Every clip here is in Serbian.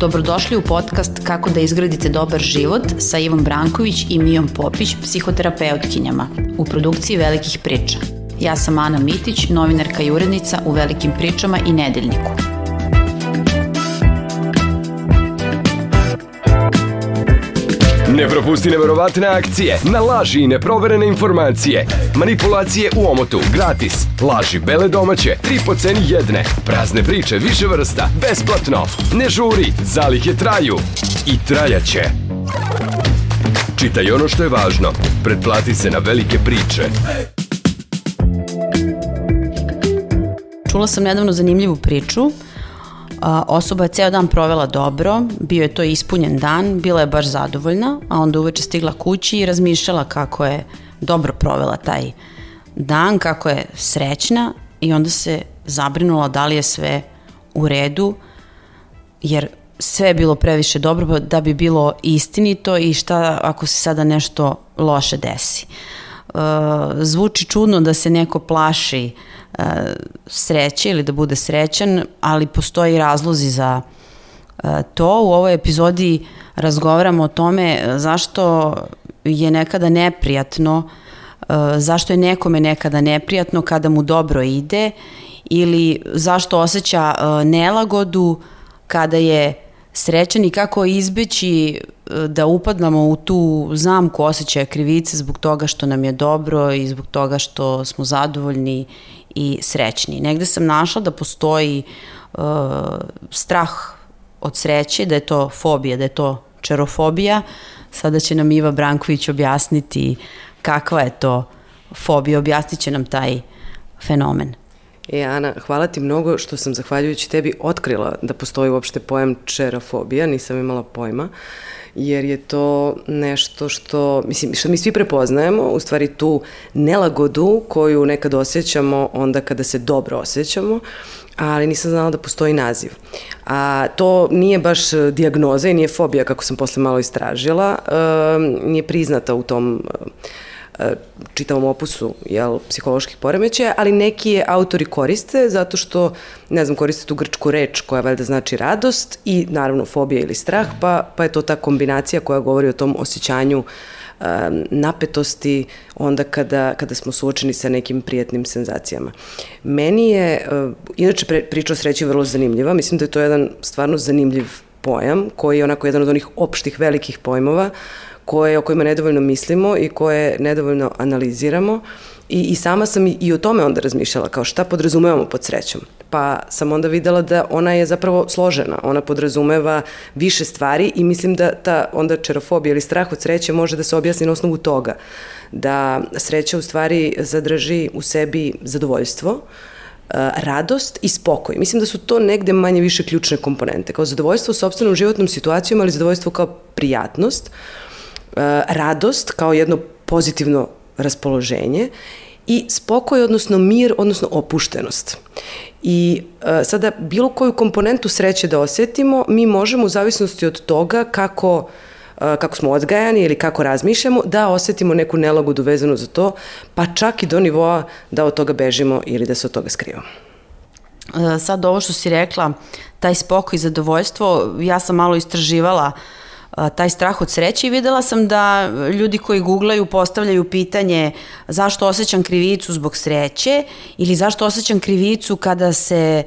Dobrodošli u podcast Kako da izgradite dobar život sa Ivom Branković i Mijom Popić, psihoterapeutkinjama, u produkciji Velikih priča. Ja sam Ana Mitić, novinarka i urednica u Velikim pričama i Nedeljniku. Ne propusti neverovatne akcije, na laži i neproverene informacije. Manipulacije u omotu, gratis. Laži bele domaće, tri po ceni jedne. Prazne priče više vrsta, besplatno. Ne žuri, zalihe traju. I trajaće. Čitaj ono što je važno. Pretplati se na velike priče. Čula sam nedavno zanimljivu priču osoba je ceo dan provela dobro, bio je to ispunjen dan, bila je baš zadovoljna, a onda uveče stigla kući i razmišljala kako je dobro provela taj dan, kako je srećna i onda se zabrinula da li je sve u redu, jer sve je bilo previše dobro da bi bilo istinito i šta ako se sada nešto loše desi. Uh, zvuči čudno da se neko plaši uh, sreće ili da bude srećan, ali postoji razlozi za e, to. U ovoj epizodi razgovaramo o tome zašto je nekada neprijatno, zašto je nekome nekada neprijatno kada mu dobro ide ili zašto osjeća nelagodu kada je srećan i kako izbeći da upadnamo u tu zamku osjećaja krivice zbog toga što nam je dobro i zbog toga što smo zadovoljni i srećni. Negde sam našla da postoji uh, strah od sreće, da je to fobija, da je to čerofobija. Sada će nam Iva Branković objasniti kakva je to fobija, objasnit će nam taj fenomen. E, Ana, hvala ti mnogo što sam zahvaljujući tebi otkrila da postoji uopšte pojam čerofobija, nisam imala pojma. Jer je to nešto što, mislim, što mi svi prepoznajemo, u stvari tu nelagodu koju nekad osjećamo onda kada se dobro osjećamo, ali nisam znala da postoji naziv. A to nije baš diagnoza i nije fobija, kako sam posle malo istražila, e, nije priznata u tom E, čitavom opusu jel, psiholoških poremećaja, ali neki je autori koriste zato što, ne znam, koriste tu grčku reč koja valjda znači radost i naravno fobija ili strah, pa, pa je to ta kombinacija koja govori o tom osjećanju um, napetosti onda kada, kada smo suočeni sa nekim prijetnim senzacijama. Meni je, uh, inače pre, priča o sreći vrlo zanimljiva, mislim da je to jedan stvarno zanimljiv pojam koji je onako jedan od onih opštih velikih pojmova koje, o kojima nedovoljno mislimo i koje nedovoljno analiziramo. I, I sama sam i, i o tome onda razmišljala, kao šta podrazumevamo pod srećom. Pa sam onda videla da ona je zapravo složena, ona podrazumeva više stvari i mislim da ta onda čerofobija ili strah od sreće može da se objasni na osnovu toga. Da sreća u stvari zadrži u sebi zadovoljstvo, radost i spokoj. Mislim da su to negde manje više ključne komponente, kao zadovoljstvo u sobstvenom životnom situacijom, ali zadovoljstvo kao prijatnost. Uh, radost kao jedno pozitivno raspoloženje i spokoj, odnosno mir, odnosno opuštenost. I e, sada bilo koju komponentu sreće da osetimo, mi možemo u zavisnosti od toga kako e, kako smo odgajani ili kako razmišljamo, da osetimo neku nelagodu vezanu za to, pa čak i do nivoa da od toga bežimo ili da se od toga skrivamo. E, sad ovo što si rekla, taj spokoj i zadovoljstvo, ja sam malo istraživala uh, taj strah od sreće i videla sam da ljudi koji googlaju postavljaju pitanje zašto osjećam krivicu zbog sreće ili zašto osjećam krivicu kada se,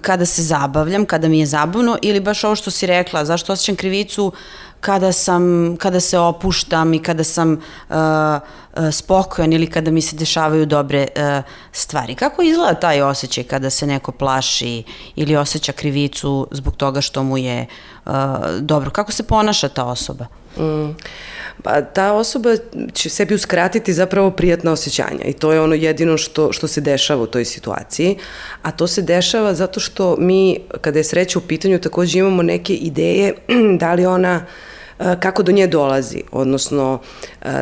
kada se zabavljam, kada mi je zabavno ili baš ovo što si rekla, zašto osjećam krivicu uh, kada, sam, kada se opuštam i kada sam uh, uh, spokojan ili kada mi se dešavaju dobre uh, stvari. Kako izgleda taj osjećaj kada se neko plaši ili osjeća krivicu zbog toga što mu je uh, dobro? Kako se ponaša ta osoba? Mm. Pa ta osoba će sebi uskratiti zapravo prijatna osjećanja i to je ono jedino što, što se dešava u toj situaciji, a to se dešava zato što mi, kada je sreća u pitanju, takođe imamo neke ideje da li ona uh, kako do nje dolazi, odnosno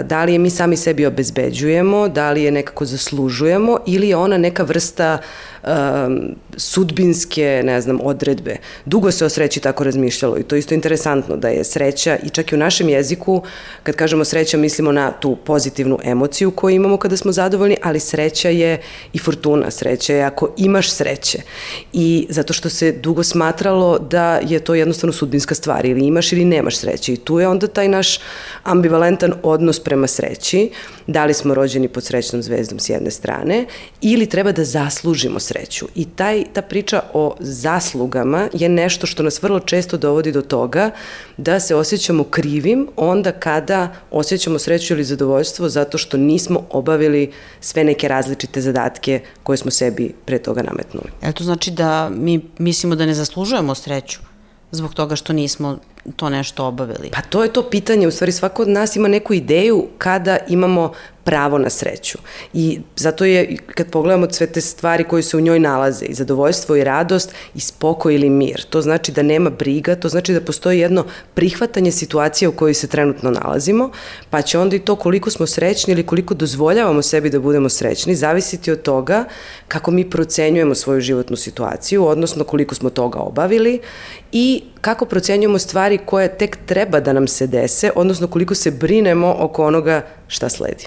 da li je mi sami sebi obezbeđujemo, da li je nekako zaslužujemo ili je ona neka vrsta um, sudbinske, ne znam, odredbe. Dugo se o sreći tako razmišljalo i to je isto interesantno da je sreća i čak i u našem jeziku, kad kažemo sreća, mislimo na tu pozitivnu emociju koju imamo kada smo zadovoljni, ali sreća je i fortuna, sreća je ako imaš sreće. I zato što se dugo smatralo da je to jednostavno sudbinska stvar, ili imaš ili nemaš sreće. I tu je onda taj naš ambivalentan odnos prema sreći, da li smo rođeni pod srećnom zvezdom s jedne strane, ili treba da zaslužimo sreću sreću. I taj, ta priča o zaslugama je nešto što nas vrlo često dovodi do toga da se osjećamo krivim onda kada osjećamo sreću ili zadovoljstvo zato što nismo obavili sve neke različite zadatke koje smo sebi pre toga nametnuli. E to znači da mi mislimo da ne zaslužujemo sreću zbog toga što nismo to nešto obavili? Pa to je to pitanje, u stvari svako od nas ima neku ideju kada imamo pravo na sreću. I zato je, kad pogledamo sve te stvari koje se u njoj nalaze, i zadovoljstvo i radost, i spokoj ili mir, to znači da nema briga, to znači da postoji jedno prihvatanje situacije u kojoj se trenutno nalazimo, pa će onda i to koliko smo srećni ili koliko dozvoljavamo sebi da budemo srećni, zavisiti od toga kako mi procenjujemo svoju životnu situaciju, odnosno koliko smo toga obavili i kako procenjujemo stvari koje tek treba da nam se dese, odnosno koliko se brinemo oko onoga šta sledi.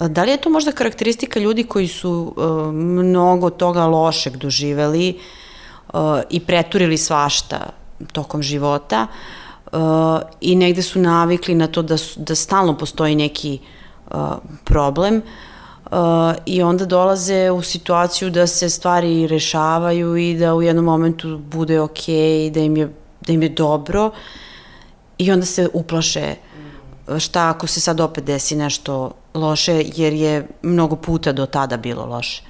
Da li je to možda karakteristika ljudi koji su uh, mnogo toga lošeg doživeli uh, i preturili svašta tokom života uh, i negde su navikli na to da, su, da stalno postoji neki uh, problem uh, i onda dolaze u situaciju da se stvari rešavaju i da u jednom momentu bude ok i da im je, da im je dobro i onda se uplaše šta ako se sad opet desi nešto loše, jer je mnogo puta do tada bilo loše.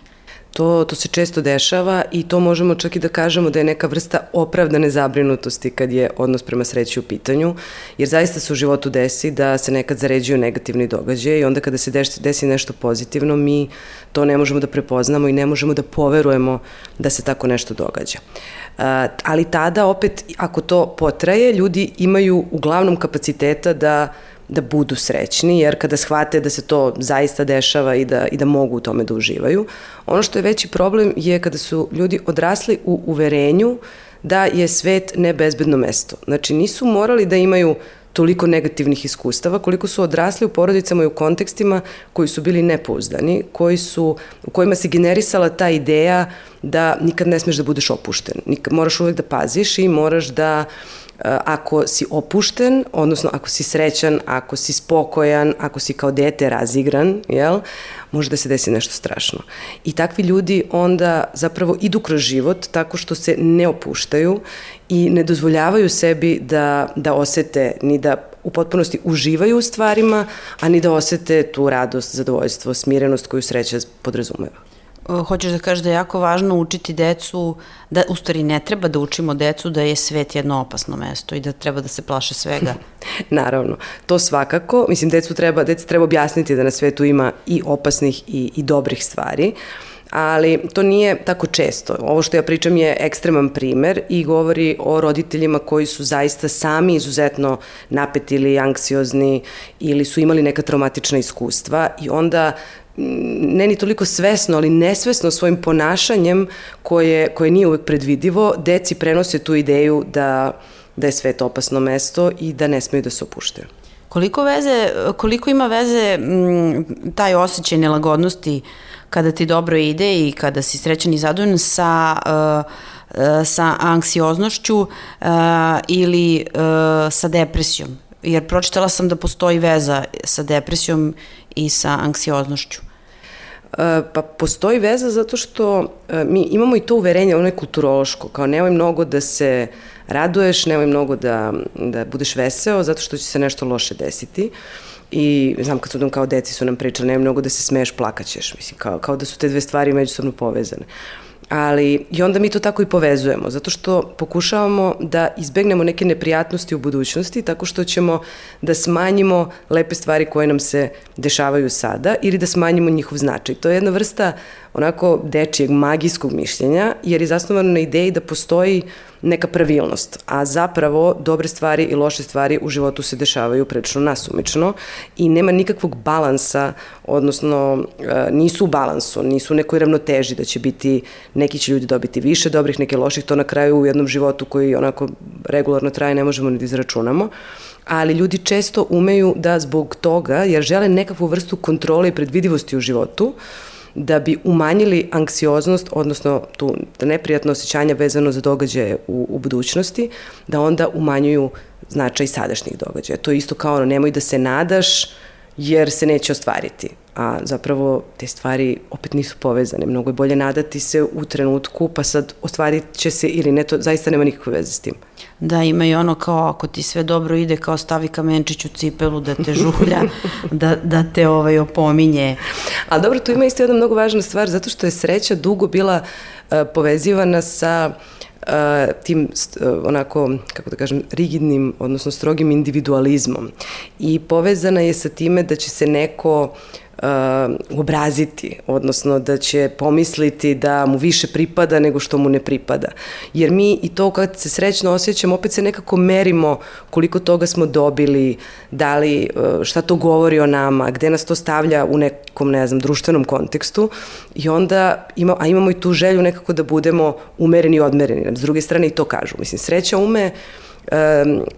To, to se često dešava i to možemo čak i da kažemo da je neka vrsta opravdane zabrinutosti kad je odnos prema sreći u pitanju, jer zaista se u životu desi da se nekad zaređuju negativni događaje i onda kada se desi, desi nešto pozitivno, mi to ne možemo da prepoznamo i ne možemo da poverujemo da se tako nešto događa. Ali tada opet, ako to potraje, ljudi imaju uglavnom kapaciteta da da budu srećni, jer kada shvate da se to zaista dešava i da, i da mogu u tome da uživaju. Ono što je veći problem je kada su ljudi odrasli u uverenju da je svet nebezbedno mesto. Znači nisu morali da imaju toliko negativnih iskustava, koliko su odrasli u porodicama i u kontekstima koji su bili nepouzdani, koji su, u kojima se generisala ta ideja da nikad ne smeš da budeš opušten. Nikad, moraš uvek da paziš i moraš da uh, ako si opušten, odnosno ako si srećan, ako si spokojan, ako si kao dete razigran, jel, može da se desi nešto strašno. I takvi ljudi onda zapravo idu kroz život tako što se ne opuštaju i ne dozvoljavaju sebi da, da osete ni da u potpunosti uživaju u stvarima, a ni da osete tu radost, zadovoljstvo, smirenost koju sreća podrazumeva. Eh, hoćeš da kažeš da je jako važno učiti decu, da u stvari ne treba da učimo decu da je svet jedno opasno mesto i da treba da se plaše svega. Naravno, to svakako, mislim, decu treba, decu treba objasniti da na svetu ima i opasnih i, i dobrih stvari, ali to nije tako često. Ovo što ja pričam je ekstreman primer i govori o roditeljima koji su zaista sami izuzetno napeti ili anksiozni ili su imali neka traumatična iskustva i onda ne ni toliko svesno, ali nesvesno svojim ponašanjem koje, koje nije uvek predvidivo, deci prenose tu ideju da, da je svet opasno mesto i da ne smeju da se opuštaju. Koliko, veze, koliko ima veze m, taj osjećaj nelagodnosti kada ti dobro ide i kada si srećan i zadovoljan sa, uh, sa anksioznošću uh, ili uh, sa depresijom? Jer pročitala sam da postoji veza sa depresijom i sa anksioznošću. Pa postoji veza zato što mi imamo i to uverenje, ono je kulturološko, kao nemoj mnogo da se raduješ, nemoj mnogo da, da budeš veseo zato što će se nešto loše desiti. I znam kad su kao deci su nam pričali, nemoj mnogo da se smeješ, plakaćeš, mislim, kao, kao da su te dve stvari međusobno povezane. Ali, i onda mi to tako i povezujemo, zato što pokušavamo da izbegnemo neke neprijatnosti u budućnosti, tako što ćemo da smanjimo lepe stvari koje nam se dešavaju sada ili da smanjimo njihov značaj. To je jedna vrsta onako dečijeg magijskog mišljenja, jer je zasnovano na ideji da postoji neka pravilnost, a zapravo dobre stvari i loše stvari u životu se dešavaju prilično nasumično i nema nikakvog balansa, odnosno e, nisu u balansu, nisu u nekoj ravnoteži da će biti, neki će ljudi dobiti više dobrih, neke loših, to na kraju u jednom životu koji onako regularno traje ne možemo ni da izračunamo ali ljudi često umeju da zbog toga, jer žele nekakvu vrstu kontrole i predvidivosti u životu, da bi umanjili anksioznost, odnosno tu neprijatno osjećanja vezano za događaje u, u budućnosti, da onda umanjuju značaj sadašnjih događaja. To je isto kao ono, nemoj da se nadaš jer se neće ostvariti. A zapravo te stvari opet nisu povezane. Mnogo je bolje nadati se u trenutku, pa sad ostvarit će se ili ne, to zaista nema nikakve veze s tim. Da, ima i ono kao ako ti sve dobro ide, kao stavi kamenčić u cipelu da te žulja, da, da te ovaj opominje. A dobro, tu ima isto jedna mnogo važna stvar, zato što je sreća dugo bila uh, povezivana sa uh, tim onako, kako da kažem, rigidnim, odnosno strogim individualizmom. I povezana je sa time da će se neko uh, uh, obraziti, odnosno da će pomisliti da mu više pripada nego što mu ne pripada. Jer mi i to kad se srećno osjećamo, opet se nekako merimo koliko toga smo dobili, da li, uh, šta to govori o nama, gde nas to stavlja u nekom, ne znam, društvenom kontekstu i onda, ima, a imamo i tu želju nekako da budemo umereni i odmereni. S druge strane i to kažu. Mislim, sreća ume uh,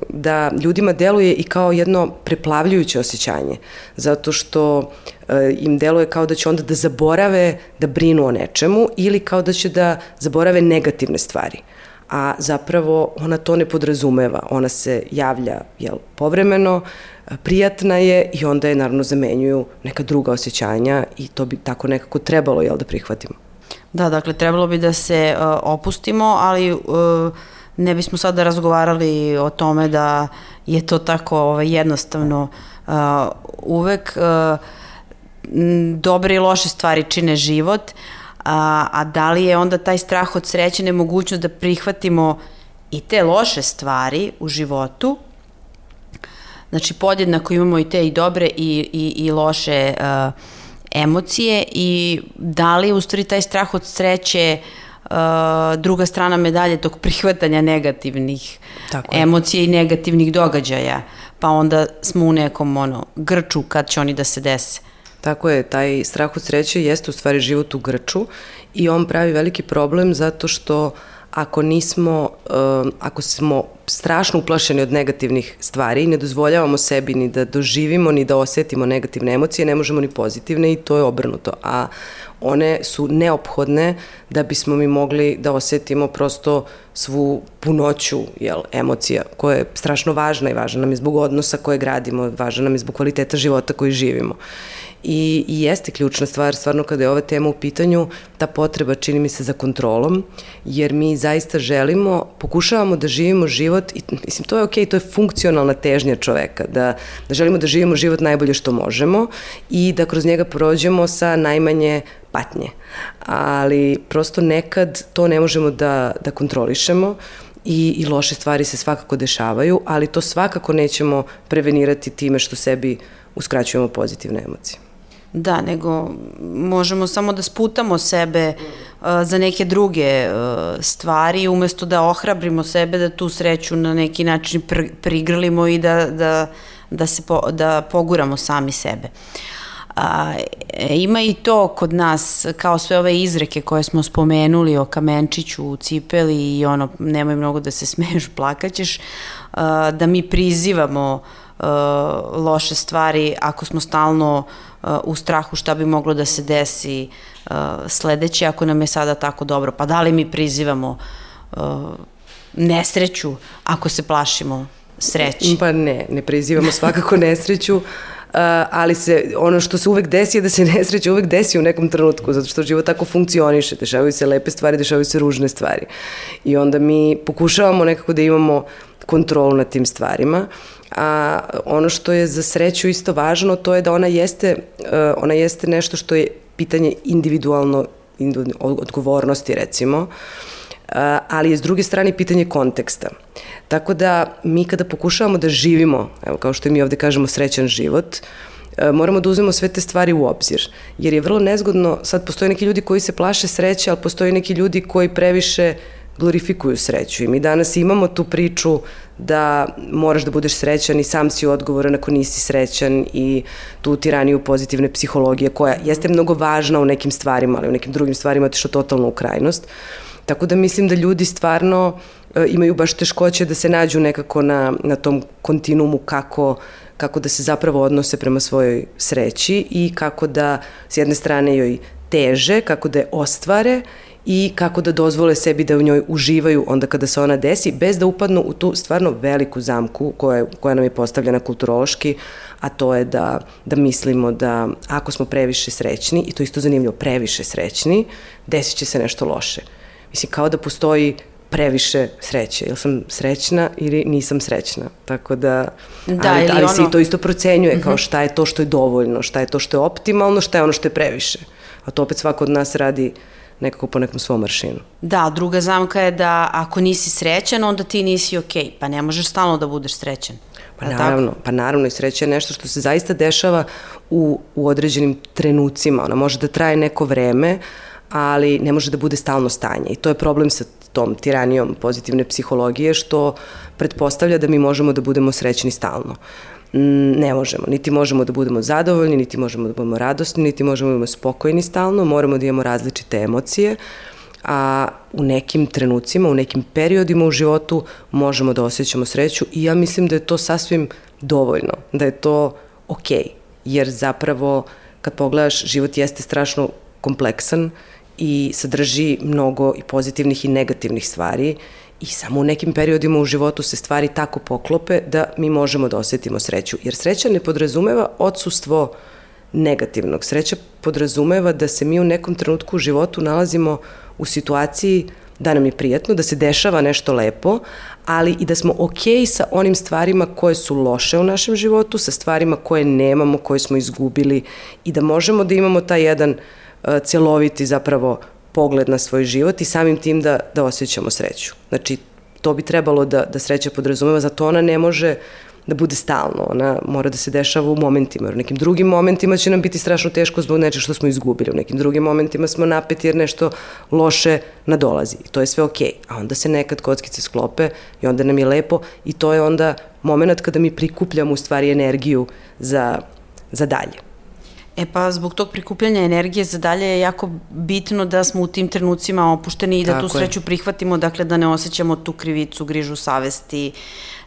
da ljudima deluje i kao jedno preplavljujuće osjećanje, zato što im deluje kao da će onda da zaborave da brinu o nečemu ili kao da će da zaborave negativne stvari a zapravo ona to ne podrazumeva. Ona se javlja jel, povremeno, prijatna je i onda je naravno zamenjuju neka druga osjećanja i to bi tako nekako trebalo jel, da prihvatimo. Da, dakle, trebalo bi da se uh, opustimo, ali uh, ne bismo sada razgovarali o tome da je to tako ovaj, jednostavno uh, uvek uh, dobre i loše stvari čine život, a, a da li je onda taj strah od sreće nemogućnost da prihvatimo i te loše stvari u životu, znači podjednako imamo i te i dobre i, i, i loše uh, emocije i da li u stvari taj strah od sreće uh, uh, druga strana medalje tog prihvatanja negativnih Tako emocija i negativnih događaja, pa onda smo u nekom ono, grču kad će oni da se dese. Tako je, taj strah od sreće jeste u stvari život u grču i on pravi veliki problem zato što ako nismo, um, ako smo strašno uplašeni od negativnih stvari i ne dozvoljavamo sebi ni da doživimo ni da osetimo negativne emocije, ne možemo ni pozitivne i to je obrnuto. A one su neophodne da bismo mi mogli da osetimo prosto svu punoću jel, emocija koja je strašno važna i važna nam je zbog odnosa koje gradimo, važna nam je zbog kvaliteta života koji živimo. I, i jeste ključna stvar, stvarno kada je ova tema u pitanju, ta potreba čini mi se za kontrolom, jer mi zaista želimo, pokušavamo da živimo život, i mislim to je okej, okay, to je funkcionalna težnja čoveka, da, da želimo da živimo život najbolje što možemo i da kroz njega prođemo sa najmanje patnje. Ali prosto nekad to ne možemo da, da kontrolišemo i, i loše stvari se svakako dešavaju, ali to svakako nećemo prevenirati time što sebi uskraćujemo pozitivne emocije. Da, nego možemo samo da sputamo sebe uh, za neke druge uh, stvari umesto da ohrabrimo sebe da tu sreću na neki način pr prigrlimo i da, da, da, se po, da poguramo sami sebe. A, ima i to kod nas, kao sve ove izreke koje smo spomenuli o kamenčiću u cipeli i ono, nemoj mnogo da se smeješ, plakaćeš, a, da mi prizivamo uh, loše stvari ako smo stalno uh, u strahu šta bi moglo da se desi uh, sledeće ako nam je sada tako dobro. Pa da li mi prizivamo nesreću ako se plašimo sreći? Pa ne, ne prizivamo svakako nesreću. Uh, ali se, ono što se uvek desi je da se nesreća uvek desi u nekom trenutku, zato što život tako funkcioniše, dešavaju se lepe stvari, dešavaju se ružne stvari. I onda mi pokušavamo nekako da imamo kontrolu nad tim stvarima. A ono što je za sreću isto važno, to je da ona jeste, e, ona jeste nešto što je pitanje individualno odgovornosti recimo, ali je s druge strane pitanje konteksta. Tako da mi kada pokušavamo da živimo, evo kao što mi ovde kažemo srećan život, moramo da uzmemo sve te stvari u obzir. Jer je vrlo nezgodno, sad postoje neki ljudi koji se plaše sreće, ali postoje neki ljudi koji previše glorifikuju sreću. I mi danas imamo tu priču da moraš da budeš srećan i sam si odgovoran ako nisi srećan i tu tiraniju pozitivne psihologije koja jeste mnogo važna u nekim stvarima, ali u nekim drugim stvarima otišla totalno u krajnost. Tako da mislim da ljudi stvarno e, imaju baš teškoće da se nađu nekako na, na tom kontinuumu kako kako da se zapravo odnose prema svojoj sreći i kako da s jedne strane joj teže, kako da je ostvare i kako da dozvole sebi da u njoj uživaju onda kada se ona desi, bez da upadnu u tu stvarno veliku zamku koja, koja nam je postavljena kulturološki, a to je da, da mislimo da ako smo previše srećni, i to isto zanimljivo, previše srećni, desit će se nešto loše. Mislim, kao da postoji previše sreće. Jel sam srećna ili nisam srećna? Tako da, da ali, ali ono... se i to isto procenjuje kao mhm. šta je to što je dovoljno, šta je to što je optimalno, šta je ono što je previše. A to opet svako od nas radi nekako po nekom svom maršinu. Da, druga zamka je da ako nisi srećan, onda ti nisi okej. Okay. Pa ne možeš stalno da budeš srećan. Pa naravno, pa naravno i sreća je nešto što se zaista dešava u, u određenim trenucima. Ona može da traje neko vreme, ali ne može da bude stalno stanje. I to je problem sa tom tiranijom pozitivne psihologije, što pretpostavlja da mi možemo da budemo srećni stalno. Mm, ne možemo. Niti možemo da budemo zadovoljni, niti možemo da budemo radosni, niti možemo da budemo spokojni stalno, moramo da imamo različite emocije, a u nekim trenucima, u nekim periodima u životu možemo da osjećamo sreću i ja mislim da je to sasvim dovoljno, da je to okej, okay, jer zapravo kad pogledaš život jeste strašno kompleksan i sadrži mnogo i pozitivnih i negativnih stvari i samo u nekim periodima u životu se stvari tako poklope da mi možemo da osetimo sreću. Jer sreća ne podrazumeva odsustvo negativnog. Sreća podrazumeva da se mi u nekom trenutku u životu nalazimo u situaciji da nam je prijatno, da se dešava nešto lepo, ali i da smo okej okay sa onim stvarima koje su loše u našem životu, sa stvarima koje nemamo, koje smo izgubili i da možemo da imamo taj jedan uh, celoviti zapravo pogled na svoj život i samim tim da, da osjećamo sreću. Znači, to bi trebalo da, da sreća podrazumeva, zato ona ne može da bude stalno, ona mora da se dešava u momentima, jer u nekim drugim momentima će nam biti strašno teško zbog nečeg što smo izgubili, u nekim drugim momentima smo napeti jer nešto loše nadolazi i to je sve okej, okay. a onda se nekad kockice sklope i onda nam je lepo i to je onda moment kada mi prikupljamo u stvari energiju za, za dalje. E pa zbog tog prikupljanja energije za dalje je jako bitno da smo u tim trenucima opušteni i da tako tu sreću je. prihvatimo, dakle da ne osjećamo tu krivicu, grižu savesti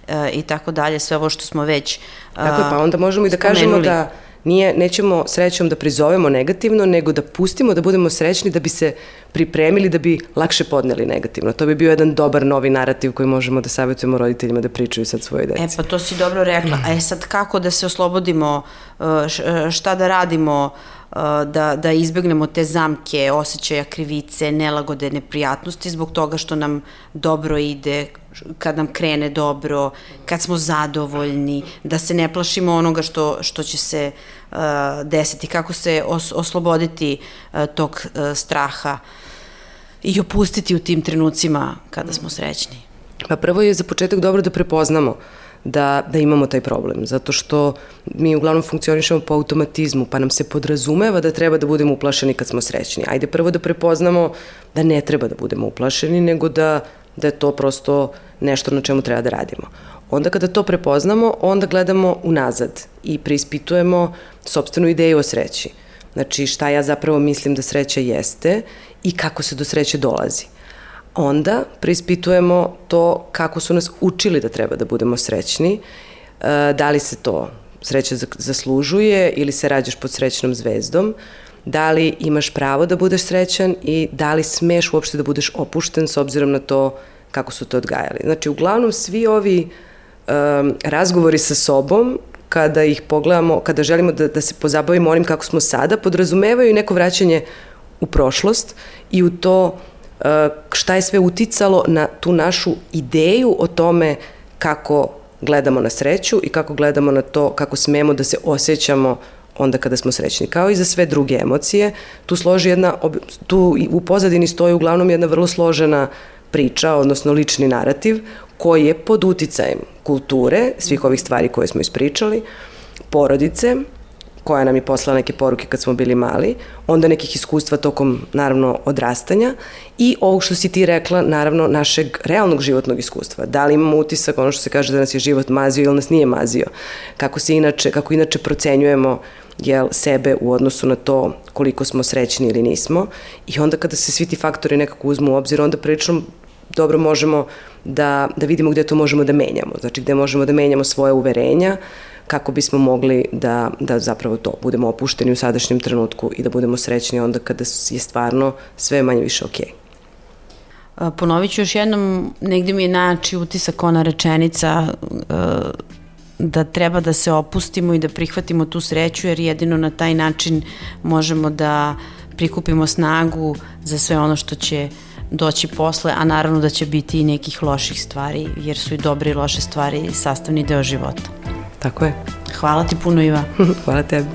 e, i tako dalje, sve ovo što smo već Tako je, pa onda možemo i da spomenuli. kažemo da nije, nećemo srećom da prizovemo negativno, nego da pustimo da budemo srećni da bi se pripremili da bi lakše podneli negativno. To bi bio jedan dobar novi narativ koji možemo da savjetujemo roditeljima da pričaju sad svoje deci. E pa to si dobro rekla. A e sad kako da se oslobodimo, uh, uh, šta da radimo uh, da, da izbegnemo te zamke, osjećaja krivice, nelagode, neprijatnosti zbog toga što nam dobro ide, kad nam krene dobro, kad smo zadovoljni, da se ne plašimo onoga što, što će se uh, desiti, kako se os, osloboditi uh, tog uh, straha i opustiti u tim trenucima kada smo srećni. Pa prvo je za početak dobro da prepoznamo da, da imamo taj problem, zato što mi uglavnom funkcionišemo po automatizmu, pa nam se podrazumeva da treba da budemo uplašeni kad smo srećni. Ajde prvo da prepoznamo da ne treba da budemo uplašeni, nego da da je to prosto nešto na čemu treba da radimo. Onda kada to prepoznamo, onda gledamo unazad i preispitujemo sobstvenu ideju o sreći. Znači šta ja zapravo mislim da sreća jeste i kako se do sreće dolazi. Onda preispitujemo to kako su nas učili da treba da budemo srećni, e, da li se to sreća zaslužuje ili se rađaš pod srećnom zvezdom, da li imaš pravo da budeš srećan i da li smeš uopšte da budeš opušten s obzirom na to kako su te odgajali. Znači, uglavnom svi ovi um, razgovori sa sobom kada ih pogledamo, kada želimo da, da se pozabavimo onim kako smo sada, podrazumevaju i neko vraćanje u prošlost i u to uh, šta je sve uticalo na tu našu ideju o tome kako gledamo na sreću i kako gledamo na to kako smemo da se osjećamo onda kada smo srećni. Kao i za sve druge emocije, tu složi jedna, tu u pozadini stoji uglavnom jedna vrlo složena priča, odnosno lični narativ, koji je pod uticajem kulture, svih ovih stvari koje smo ispričali, porodice, koja nam je poslala neke poruke kad smo bili mali, onda nekih iskustva tokom, naravno, odrastanja i ovog što si ti rekla, naravno, našeg realnog životnog iskustva. Da li imamo utisak, ono što se kaže da nas je život mazio ili nas nije mazio, kako se inače, kako inače procenjujemo jel, sebe u odnosu na to koliko smo srećni ili nismo i onda kada se svi ti faktori nekako uzmu u obzir, onda prilično dobro možemo da, da vidimo gde to možemo da menjamo, znači gde možemo da menjamo svoje uverenja, kako bismo mogli da, da zapravo to budemo opušteni u sadašnjem trenutku i da budemo srećni onda kada je stvarno sve manje više okej. Okay. Ponovit ću još jednom, negde mi je naći utisak ona rečenica da treba da se opustimo i da prihvatimo tu sreću jer jedino na taj način možemo da prikupimo snagu za sve ono što će doći posle, a naravno da će biti i nekih loših stvari, jer su i dobre i loše stvari sastavni deo života. Tako je. Hvala ti puno, Iva. Hvala tebi.